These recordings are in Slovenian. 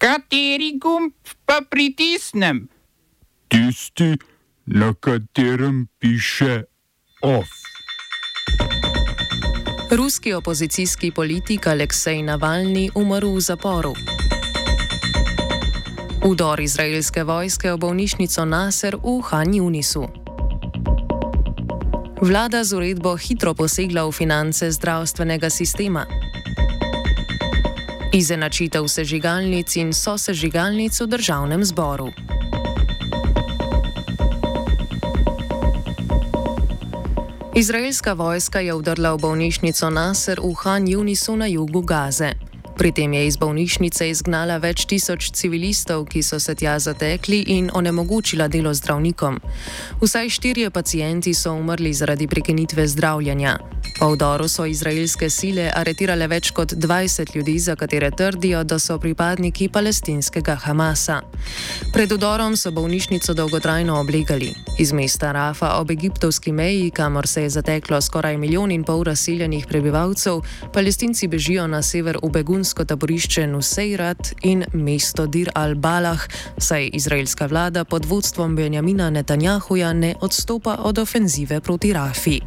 Kateri gumb pa pritisnem? Tisti, na katerem piše OF. Ruski opozicijski politik Aleksej Navalny umrl v zaporu. Udor izraelske vojske v bolnišnico Nasser v Han Junisu. Vlada z uredbo hitro posegla v finance zdravstvenega sistema. Izenačitev sežigalnic in sosežigalnic v državnem zboru. Izraelska vojska je vdrla v bolnišnico Nasser v Han Junisu na jugu Gaze. Pri tem je iz bolnišnice izgnala več tisoč civilistov, ki so se tja zatekli in onemogočila delo zdravnikom. Vsaj štirje pacijenti so umrli zaradi prekinitve zdravljenja. Po vdoru so izraelske sile aretirale več kot 20 ljudi, za katere trdijo, da so pripadniki palestinskega Hamasa. Pred vdorom so bolnišnico dolgotrajno oblegali. Iz mesta Rafa ob egiptovski meji, kamor se je zateklo skoraj milijon in pol razseljenih prebivalcev, palestinci bežijo na sever v begunsko begunsko taborišče Nusejrat in mesto Dir al-Balah, saj izraelska vlada pod vodstvom Benjamina Netanjahuja ne odstopa od ofenzive proti Rafi.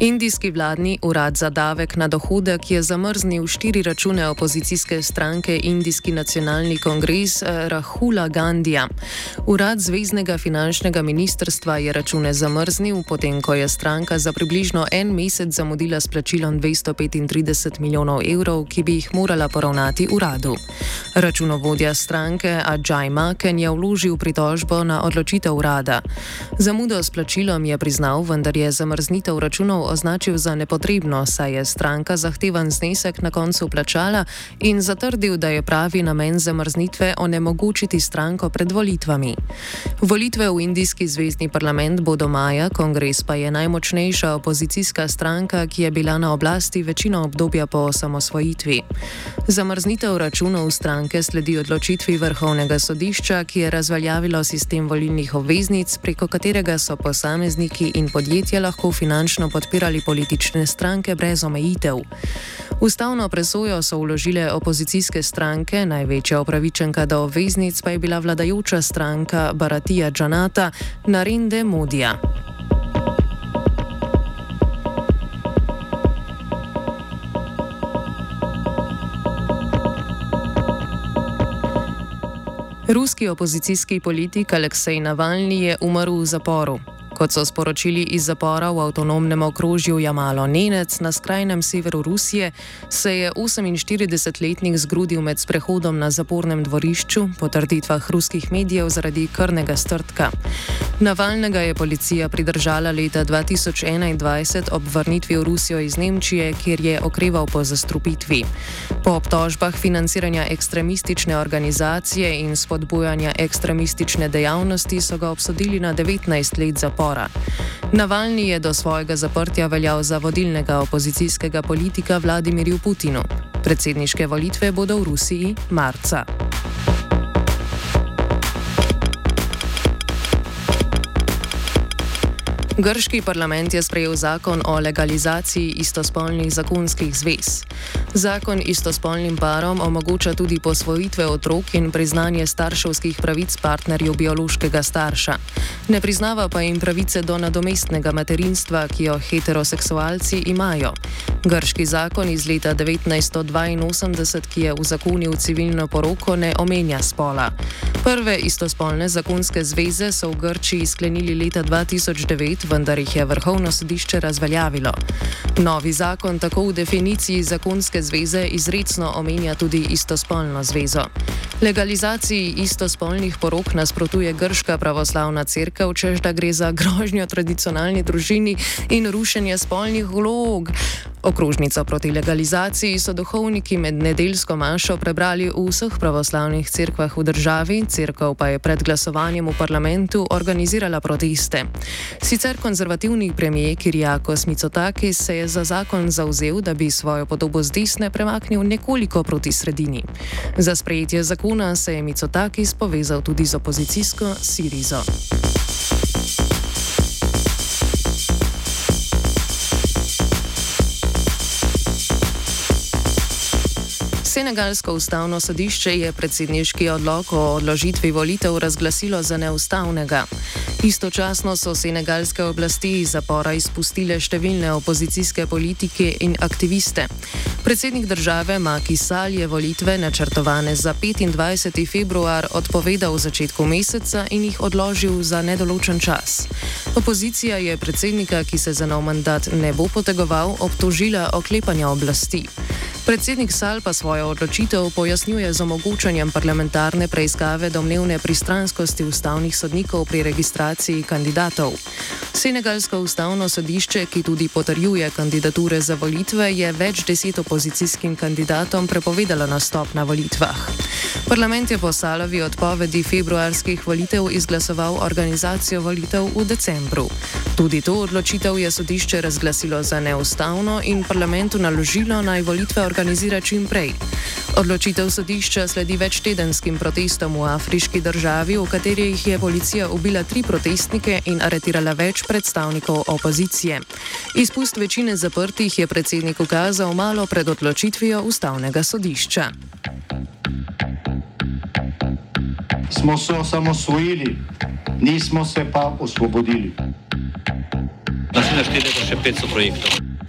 Indijski vladni urad za davek na dohodek je zamrznil štiri račune opozicijske stranke Indijski nacionalni kongres eh, Rahula Gandija. Urad Zvezdnega finančnega ministrstva je račune zamrznil, potem ko je stranka za približno en mesec zamudila s plačilom 235 milijonov evrov, ki bi jih morala poravnati uradu. Računovodja stranke Ajay Maken je vložil pritožbo na odločitev urada. Zamudo s plačilom je priznal, vendar je zamrznitev računov označil za nepotrebno, saj je stranka zahtevan znesek na koncu plačala in zatrdil, da je pravi namen zamrznitve onemogočiti stranko pred volitvami. Volitve v Indijski zvezdni parlament bodo maja, kongres pa je najmočnejša opozicijska stranka, ki je bila na oblasti večino obdobja po osamosvojitvi. Zamrznitev računov stranke sledi odločitvi vrhovnega sodišča, ki je razveljavilo sistem volilnih obveznic, preko katerega so posamezniki in podjetja lahko finančno podpirali podpirali politične stranke brez omejitev. Ustavno presojo so vložile opozicijske stranke, največja upravičenka do obveznic pa je bila vladajoča stranka Baratija Džanata Narinde Modija. Ruski opozicijski politik Aleksej Navalny je umrl v zaporu. Kot so sporočili iz zapora v avtonomnem okrožju Jamalo Nenec na skrajnem severu Rusije, se je 48-letnik zgrudil med sprehodom na zapornem dvorišču, po trditvah ruskih medijev zaradi krnega strtka. Navalnega je policija pridržala leta 2021 ob vrnitvi v Rusijo iz Nemčije, kjer je okreval po zastrupitvi. Po obtožbah financiranja ekstremistične organizacije in spodbujanja ekstremistične dejavnosti so ga obsodili na 19 let zapora zapora. Navalni je do svojega zaprtja veljal za vodilnega opozicijskega politika Vladimirju Putinu. Predsedniške volitve bodo v Rusiji marca. Grški parlament je sprejel zakon o legalizaciji istospolnih zakonskih zvez. Zakon istospolnim parom omogoča tudi posvojitve otrok in priznanje starševskih pravic partnerjev biološkega starša. Ne priznava pa jim pravice do nadomestnega materinstva, ki jo heteroseksualci imajo. Grški zakon iz leta 1982, ki je uzakonil civilno poroko, ne omenja spola. Prve istospolne zakonske zveze so v Grčiji sklenili leta 2009, vendar jih je vrhovno sodišče razveljavilo. Novi zakon tako v definiciji zakonske zveze izredno omenja tudi istospolno zvezo. Legalizaciji istospolnih porok nasprotuje Grška pravoslavna crkva, čež da gre za grožnjo tradicionalni družini in rušenje spolnih vlog. Okrožnico proti legalizaciji so duhovniki med nedeljsko mašo prebrali v vseh pravoslavnih cerkvah v državi, cerkev pa je pred glasovanjem v parlamentu organizirala proteste. Sicer konzervativni premijer Kirjakos Micotakis se je za zakon zauzel, da bi svojo podobo z desne premaknil nekoliko proti sredini. Za sprejetje zakona se je Micotakis povezal tudi z opozicijsko Sirizo. Senegalsko ustavno sodišče je predsedniški odlog o odložitvi volitev razglasilo za neustavnega. Istočasno so senegalske oblasti iz zapora izpustile številne opozicijske politike in aktiviste. Predsednik države Maki Sal je volitve načrtovane za 25. februar odpovedal v začetku meseca in jih odložil za nedoločen čas. Opozicija je predsednika, ki se za nov mandat ne bo potegoval, obtožila oklepanja oblasti. Predsednik Sal pa svojo odločitev pojasnjuje z omogočanjem parlamentarne preiskave domnevne pristranskosti ustavnih sodnikov pri registraciji kandidatov. Senegalsko ustavno sodišče, ki tudi potrjuje kandidature za volitve, je več deset opozicijskim kandidatom prepovedalo nastop na volitvah. Parlament je po Salovi odpovedi februarskih volitev izglasoval organizacijo volitev v decembru. Tudi to odločitev je sodišče razglasilo za neustavno in parlamentu naložilo naj volitve organizira čim prej. Odločitev sodišča sledi večtedenskim protestom v afriški državi, v katerih je policija ubila tri protestnike in aretirala več predstavnikov opozicije. Izpust večine zaprtih je predsednik ukazal malo pred odločitvijo ustavnega sodišča. Smo se osamosvojili, nismo se pa osvobodili. Da se naštete še 500 projektov.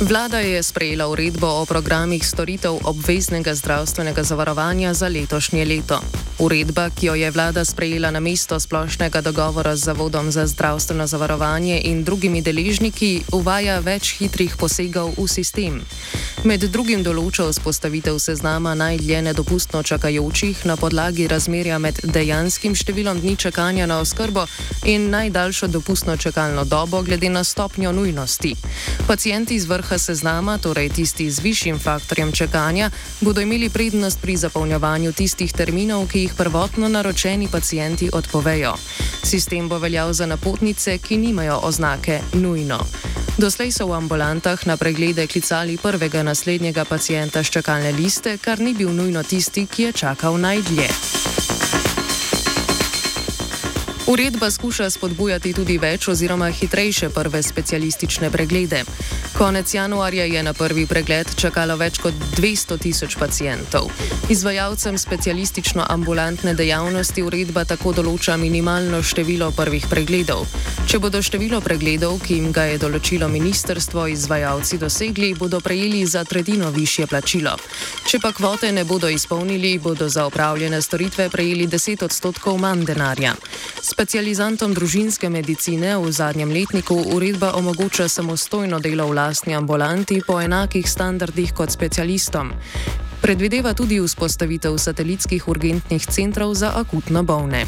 Vlada je sprejela uredbo o programih storitev obveznega zdravstvenega zavarovanja za letošnje leto. Uredba, ki jo je vlada sprejela na mesto splošnega dogovora z Zavodom za zdravstveno zavarovanje in drugimi deležniki, uvaja več hitrih posegov v sistem. Med drugim določa vzpostavitev seznama najdlje nedopustno čakajočih na podlagi razmerja med dejanskim številom dni čakanja na oskrbo in najdaljšo dopustno čakalno dobo glede na stopnjo nujnosti. Pacijenti iz vrha seznama, torej tisti z višjim faktorjem čakanja, bodo imeli prednost pri zapolnjevanju tistih terminov, ki jih jih prvotno naročeni pacijenti odpovejo. Sistem bo veljal za napotnice, ki nimajo oznake nujno. Doslej so v ambulantah na preglede klicali prvega naslednjega pacijenta z čakalne liste, kar ni bil nujno tisti, ki je čakal najdlje. Uredba skuša spodbujati tudi več oziroma hitrejše prve specialistične preglede. Konec januarja je na prvi pregled čakalo več kot 200 tisoč pacijentov. Izvajalcem specialistično-ambulantne dejavnosti uredba tako določa minimalno število prvih pregledov. Če bodo število pregledov, ki jim ga je določilo ministerstvo, izvajalci dosegli, bodo prejeli za tretjino više plačilo. Če pa kvote ne bodo izpolnili, bodo za opravljene storitve prejeli 10 odstotkov manj denarja. Specializantom družinske medicine v zadnjem letniku uredba omogoča samostojno delo vlade lastni ambulanti po enakih standardih kot specialistom. Predvideva tudi vzpostavitev satelitskih urgentnih centrov za akutno bolne.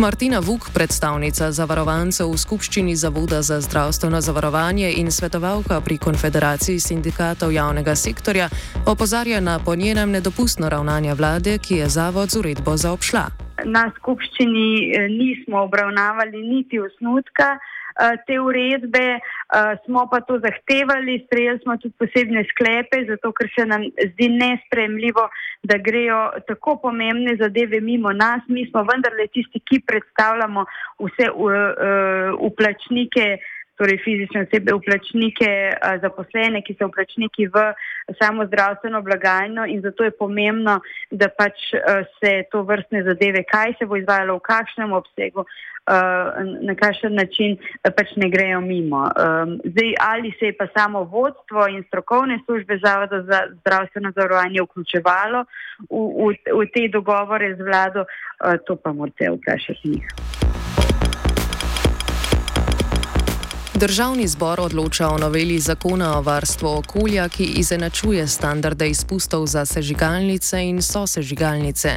Martina Vuk, predstavnica zavarovancev v skupščini Zavoda za zdravstveno zavarovanje in svetovalka pri Konfederaciji sindikatov javnega sektorja, opozarja na po njenem nedopustno ravnanje vlade, ki je zavod z uredbo zaobšla. Na skupščini eh, nismo obravnavali niti osnutka. Eh, te uredbe, eh, smo pa to zahtevali, sprejeli smo tudi posebne sklepe, zato ker se nam zdi nespremljivo, da grejo tako pomembne zadeve mimo nas. Mi smo vendarle tisti, ki predstavljamo vse uplačnike. Torej fizične osebe, uplačnike, zaposlene, ki so uplačniki v samo zdravstveno blagajno in zato je pomembno, da pač se to vrstne zadeve, kaj se bo izvajalo, v kakšnem obsegu, na kakšen način pač ne grejo mimo. Zdaj, ali se je pa samo vodstvo in strokovne službe Zavoda za zdravstveno zavarovanje vključevalo v, v, v te dogovore z vlado, to pa morate vprašati njih. Državni zbor odloča o noveli zakona o varstvu okolja, ki izenačuje standarde izpustov za sežigalnice in sosežigalnice.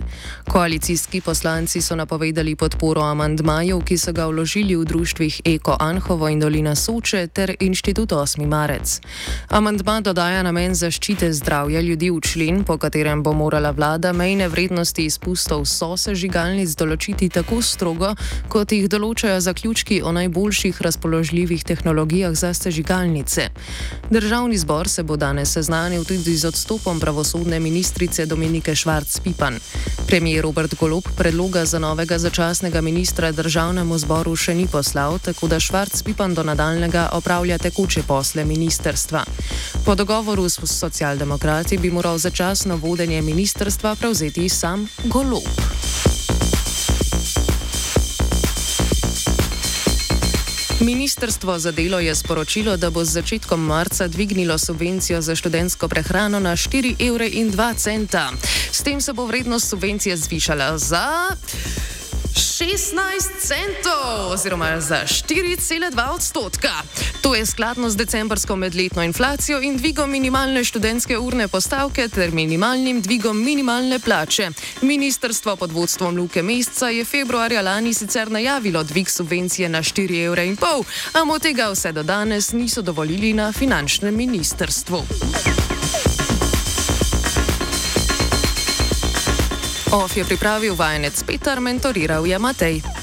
Koalicijski poslanci so napovedali podporo amandmajev, ki so ga vložili v društvih Eko Anhovo in Dolina Soče ter Inštitut 8. marec. Amandma dodaja namen zaščite zdravja ljudi v člen, po katerem bo morala vlada mejne vrednosti izpustov sosežigalnic določiti tako strogo, kot jih določajo zaključki o najboljših razpoložljivih tehnologijah za sežigalnice. Državni zbor se bo danes seznanil tudi z odstopom pravosodne ministrice Dominike Švarc-Pipan. Premijer Robert Golob predloga za novega začasnega ministra državnemu zboru še ni poslal, tako da Švarc-Pipan do nadaljnega opravlja tekoče posle ministerstva. Po dogovoru s socialdemokrati bi moral začasno vodenje ministerstva prevzeti sam Golob. Ministrstvo za delo je sporočilo, da bo z začetkom marca dvignilo subvencijo za študentsko prehrano na 4,02 evra. S tem se bo vrednost subvencije zvišala za 16 centov oziroma za 4,2 odstotka. To je skladno z decembrsko medletno inflacijo in dvigom minimalne študentske urne postavke ter minimalnim dvigom minimalne plače. Ministrstvo pod vodstvom Luke Mesca je februarja lani sicer najavilo dvig subvencije na 4,5 evra, a tega vse do danes niso dovolili na finančnem ministrstvu. OF je pripravil vajenec Peter, mentoriral je Matej.